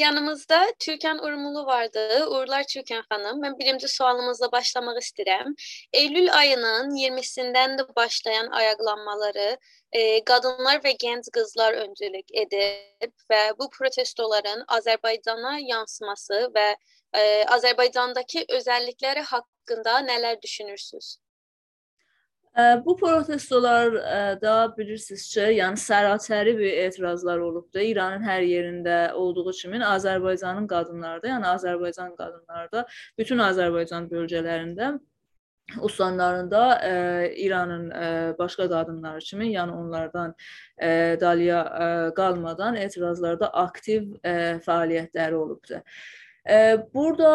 yanımızda Türkan Urmulu vardı. Uğurlar Türkan Hanım. Ben birinci sualımızla başlamak istedim. Eylül ayının 20'sinden de başlayan ayaklanmaları e, kadınlar ve genç kızlar öncülük edip ve bu protestoların Azerbaycan'a yansıması ve e, Azerbaycan'daki özellikleri hakkında neler düşünürsünüz? Bu protestolarda bilirsiniz ki, yəni sərasəri bir etirazlar olubdu. İranın hər yerində olduğu kimi Azərbaycanın qadınları da, yəni Azərbaycan qadınları da bütün Azərbaycan bölgələrində ustanlarında e, İranın e, başqa qadınları kimi, yəni onlardan e, dalıya e, qalmadan etirazlarda aktiv e, fəaliyyətləri olubdu. Burada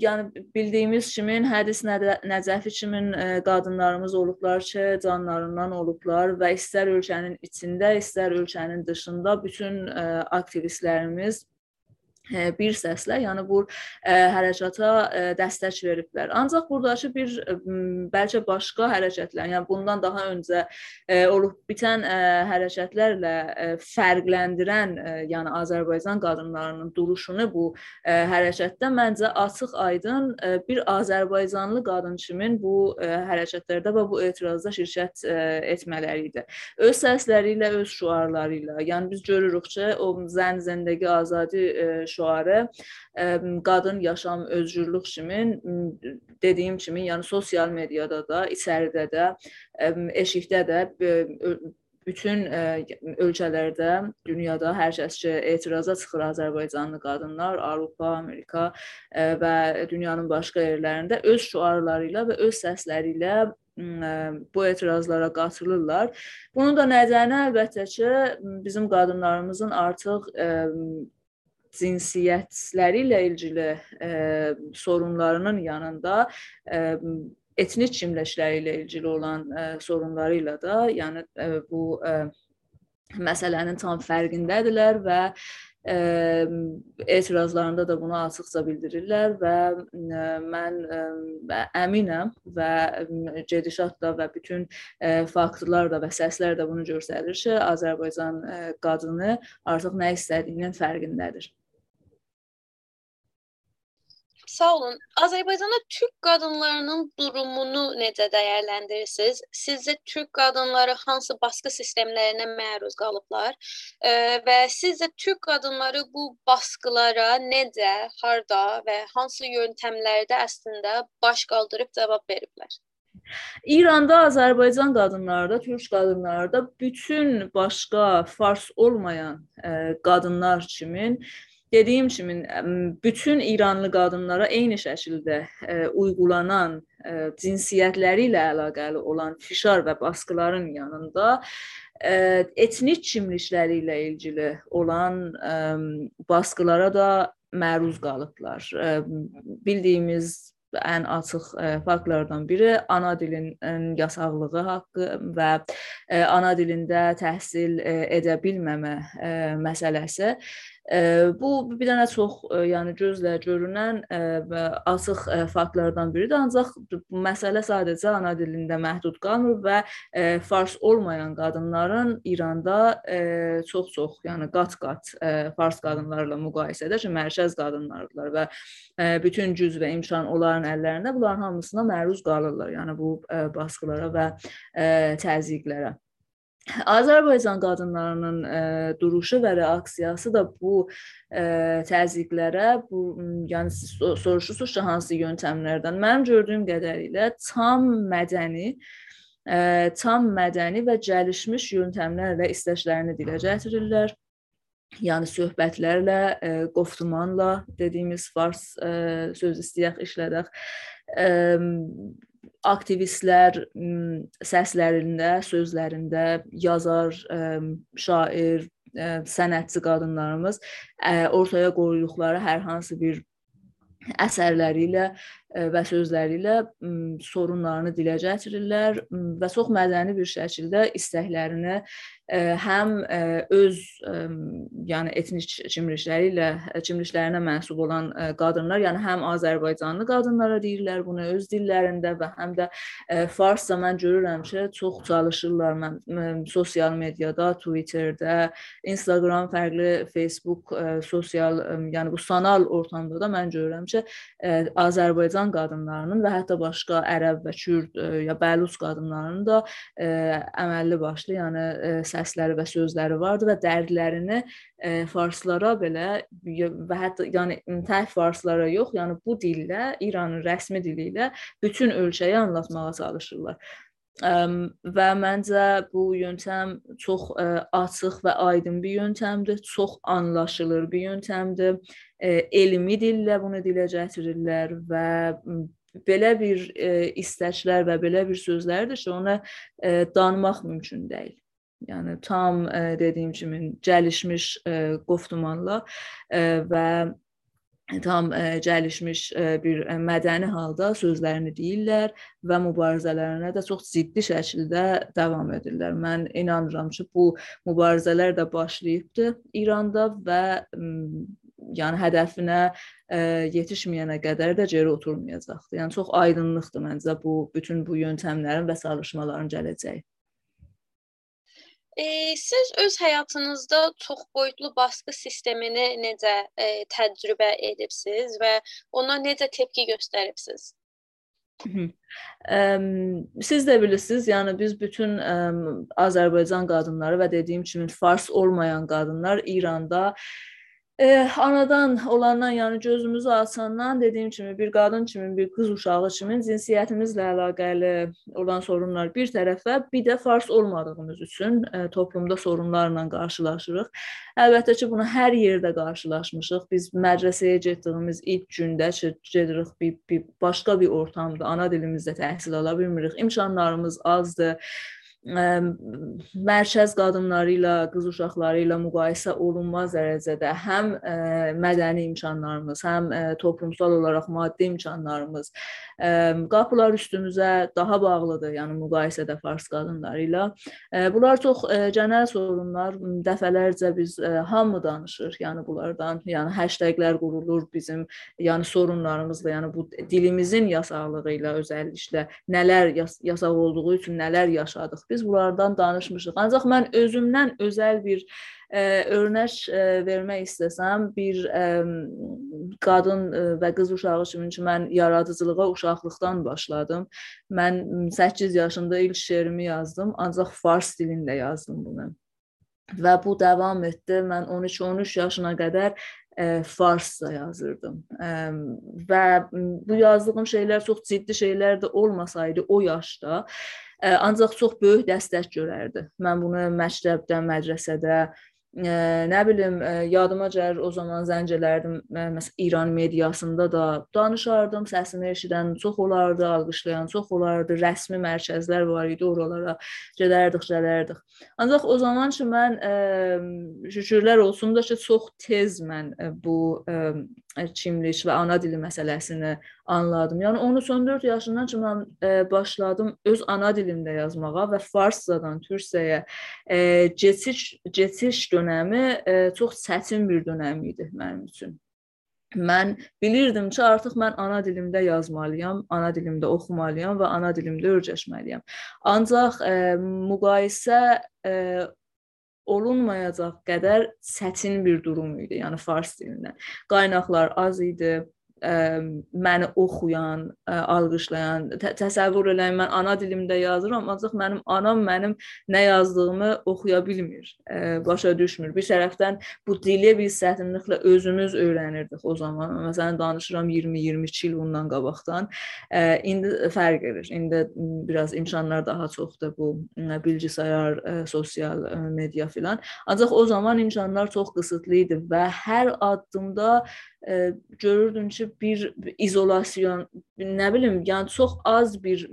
yəni bildiyimiz kimi hədis Nəcəfi kimi qadınlarımız olublar ki, canlarından olublar və istər ölkənin içində, istər ölkənin dışında bütün aktivistlərimiz bir səslə, yəni bu ə, hərəkata ə, dəstək veriblər. Ancaq burdakı bir ə, bəlkə başqa hərəkətlər, yəni bundan daha öncə ə, olub bitən ə, hərəkətlərlə ə, fərqləndirən, ə, yəni Azərbaycan qadınlarının duruşunu bu ə, hərəkətdə məncə açıq-aydın bir Azərbaycanlı qadın kimi bu ə, hərəkətlərdə və bu etirazda şirkət ə, etmələri idi. Öz səsləri ilə, öz şüarları ilə. Yəni biz görürük ki, o zən zəndəgi azadi ə, şüarı qadın yaşam özgürlük kimi dediyim kimi, yəni sosial mediada da, içəridə də, eşikdə də bütün ə, ölkələrdə, dünyada hər kəs ki, etiraza çıxır Azərbaycanlı qadınlar, Avropa, Amerika ə, və dünyanın başqa yerlərində öz şüarları ilə və öz səsləri ilə bu etirazlara qatılırlar. Bunu da nəzərinə əlbəttə ki, bizim qadınlarımızın artıq ə, cinsiyyətləri ilə ilgili e, sorunlarının yanında e, etnik kimləşləri ilə ilgili olan e, sorunları ilə də, yəni e, bu e, məsələnin tam fərqindədirlər və ə, etirazlarında da bunu açıqca bildirirlər və ə, mən ə, əminəm və gedişatla və bütün ə, faktlar da və səslər də bunu göstərir ki, Azərbaycan ə, qadını artıq nə istədiyinin fərqindədir. Sağ olun. Azərbaycanda Türk qadınlarının durumunu necə dəyərləndirirsiniz? Sizcə Türk qadınları hansı baskı sistemlərinə məruz qalıblar? E, və sizcə Türk qadınları bu baskılara necə, harda və hansı yöntəmlərdə əslində baş qaldırıb cavab veriblər? İranda Azərbaycan qadınları da, Türk qadınları da bütün başqa fars olmayan ə, qadınlar kimi Dediyim kimi bütün İranlı qadınlara eyni şəkildə uygulanan cinsiyyətləri ilə əlaqəli olan fişar və baskıların yanında etnik kimlikləri ilə ilgili olan baskılara da məruz qalıblar. Bildiyimiz ən açıq faktlardan biri ana dilin ə, yasaqlığı haqqı və ana dilində təhsil edə bilməmə məsələsi. Bu bir dənə çox, yəni gözlə görünən və açıq faktlardan biridir. Ancaq məsələ sadəcə ana dilində məhdud qalmır və fars olmayan qadınların İranda çox-çox, yəni qat-qat fars qadınlarla müqayisədə ki, mərkəz qadınlardılar və bütün güc və imkan onların əllərində. Bunların hamısına məruz qalırlar. Yəni bu baskılara və təzyiqlərə. Azərbaycan qadınlarının ə, e, duruşu və reaksiyası da bu ə, e, təzyiqlərə, bu yəni soruşursunuz ki, hansı yöntəmlərdən? Mənim gördüyüm qədərilə tam mədəni ə, e, tam mədəni və gəlişmiş yöntəmlərlə istəklərini dilə gətirirlər. Yəni söhbətlərlə, ə, qoftumanla dediyimiz fars ə, söz istəyək işlədək. Ə, aktivistlər səslərində, sözlərində, yazar, şair, sənətçi qadınlarımız ortaya qoyduqları hər hansı bir əsərləri ilə və sözləri ilə sorunlarını dilə gətirirlər və çox mədəni bir şəkildə istəklərini həm öz yəni etnik kimlikləri ilə kimliklərinə mənsub olan qadınlar, yəni həm Azərbaycanlı qadınlara deyirlər bunu öz dillərində və həm də farsca mən görürəm ki, çox çalışırlar. Mən sosial mediada, Twitterdə, Instagram, fərqli Facebook sosial, yəni bu sanal ortamda da mən görürəm ki, Azərbaycan qadınlarının və hətta başqa ərəb və kürd ya bəlus qadınlarının da əməlli başlı, yəni səsləri və sözləri vardı və dərdlərini e, farslara belə və hətta yəni tək farslara yox, yəni bu dillə, İranın rəsmi dili ilə bütün ölkəyə anlatmağa çalışırlar. Və məncə bu yöntəm çox ə, açıq və aydın bir yöntəmdir, çox anlaşılır bir yöntəmdir. Ə, elmi dillə bunu dilə gətirirlər və belə bir ə, istəklər və belə bir sözlərdir ki, ona ə, danmaq mümkün deyil. Yəni tam ə, dediyim kimi gəlişmiş ə, qoftumanla ə, və tam gəlişmiş ə, bir ə, mədəni halda sözlərini deyirlər və mübarizələrinə də çox ciddi şəkildə davam edirlər. Mən inanıram ki, bu mübarizələr də başlayıbdı İranda və yəni hədəfinə yetişməyənə qədər də geri oturmayacaqdı. Yəni çox aydınlıqdır məncə bu bütün bu yöntəmlərin və çalışmaların gələcəyi. E, siz öz həyatınızda çox boyutlu baskı sistemini necə e, təcrübə edibsiz və ona necə tepki göstəribsiz? Ə, siz də bilirsiniz, yəni biz bütün ə, Azərbaycan qadınları və dediyim kimi fars olmayan qadınlar İranda e, anadan olandan, yəni gözümüzü açandan dediyim kimi bir qadın kimi, bir qız uşağı kimi cinsiyyətimizlə əlaqəli olan sorunlar bir tərəfə, bir də fars olmadığımız üçün e, toplumda sorunlarla qarşılaşırıq. Əlbəttə ki, bunu hər yerdə qarşılaşmışıq. Biz mədrəsəyə getdiyimiz ilk gündə gedirik bir, bir başqa bir ortamda, ana dilimizdə təhsil ala bilmirik. İmkanlarımız azdır mərkəz qadınları ilə, qız uşaqları ilə müqayisə olunmaz dərəcədə. Həm mədəni imkanlarımız, həm toplumsal olaraq maddi imkanlarımız. Qapılar üstümüzə daha bağlıdır, yəni müqayisədə fars qadınları ilə. Bunlar çox ə, genəl sorunlar, dəfələrcə biz hamı danışır, yəni bunlardan, yəni hashtaglər qurulur bizim, yəni sorunlarımızla, yəni bu dilimizin yasaqlığı ilə özəlliklə nələr yas yasaq olduğu üçün nələr yaşadıq biz bunlardan danışmışıq. Ancaq mən özümdən özəl bir ə, e, örnək ə, e, vermək istəsəm, bir ə, qadın ə, və qız uşağı kimi ki, mən yaradıcılığa uşaqlıqdan başladım. Mən 8 yaşında ilk şeirimi yazdım, ancaq fars dilində yazdım bunu. Və bu davam etdi. Mən 12-13 yaşına qədər ə, farsca yazırdım. Ə, və bu yazdığım şeylər çox ciddi şeylər də olmasaydı o yaşda ancaq çox böyük dəstək görərdi. Mən bunu məktəbdə, mədrəsədə, nə bilim, yadıma gəlir o zaman zəng elərdim, məsələn İran mediasında da danışardım, səsimi eşidən çox olardı, alqışlayan çox olardı, rəsmi mərkəzlər var idi, oralara gedərdik, gələrdik. Ancaq o zaman ki mən şükürlər olsun da ki, çox tez mən bu kimlik və ana dili məsələsini anladım. Yəni 13-14 yaşından ki mən ə, başladım öz ana dilimdə yazmağa və farscadan türkcəyə keçiş keçiş dönəmi ə, çox çətin bir dönəm idi mənim üçün. Mən bilirdim ki, artıq mən ana dilimdə yazmalıyam, ana dilimdə oxumalıyam və ana dilimdə öyrəşməliyəm. Ancaq ə, müqayisə ə, olunmayacaq qədər çətin bir durum idi, yəni fars dilindən. Qaynaqlar az idi, ə, məni oxuyan, ə, alqışlayan, tə təsəvvür eləyin mən ana dilimdə yazıram, ancaq mənim anam mənim nə yazdığımı oxuya bilmir, ə, başa düşmür. Bir tərəfdən bu dili biz çətinliklə özümüz öyrənirdik o zaman. Məsələn danışıram 20-22 il bundan qabaqdan. Ə, indi fərq edir. İndi biraz imkanlar daha çoxdur bu bilgisayar, ə, sosial ə, media filan. Ancaq o zaman imkanlar çox qısıtlı idi və hər addımda ə, görürdüm ki, bir izolasyon, nə bilim, yəni çox az bir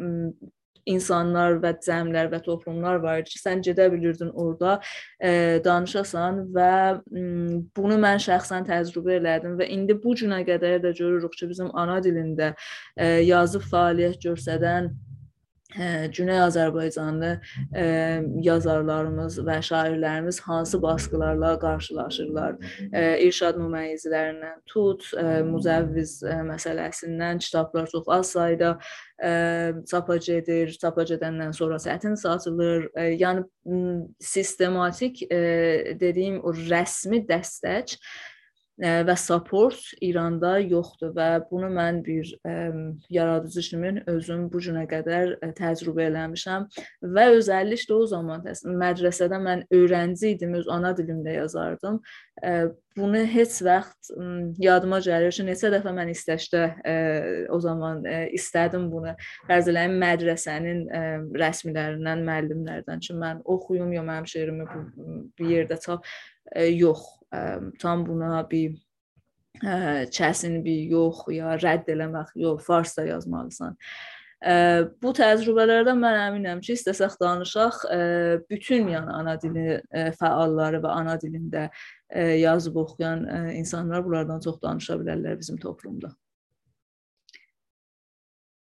insanlar və cəmlər və toplumlar var ki, sən gedə bilirdin orada e, danışasan və bunu mən şəxsən təcrübə elədim və indi bu günə qədər də görürük ki, bizim ana dilində e, yazıb fəaliyyət göstərən Güney Azərbaycanlı ə, yazarlarımız və şairlərimiz hansı baskılarla qarşılaşırlar? Ə, irşad müməyyizlərindən tut, ə, müzəvviz ə, məsələsindən kitablar çox az sayda ə, çapac edir, çapac edəndən sonra sətin satılır. Ə, yəni sistematik ə, dediyim o rəsmi dəstək və support İranda yoxdur və bunu mən bir ə, yaradıcı kimi özüm bu günə qədər ə, təcrübə eləmişəm və özəlliklə o zaman mədrəsədə mən öyrənci idim, öz ana dilimdə yazardım. Ə, bunu heç vaxt ə, yadıma gəlir ki, neçə dəfə mən istəşdə ə, o zaman ə, istədim bunu. Bəzilərin mədrəsənin ə, rəsmilərindən, müəllimlərdən ki, mən oxuyum ya mənim şeirimi bu bir yerdə çap ə, yox tam buna bir kəsin bir yox ya rədd eləmək, yox, farsda yazmalısan. Bu təcrübələrdən mən əminəm ki, istəsək danışaq, bütün yəni ana dili fəalları və ana dilində yazıb oxuyan insanlar bunlardan çox danışa bilərlər bizim toplumda.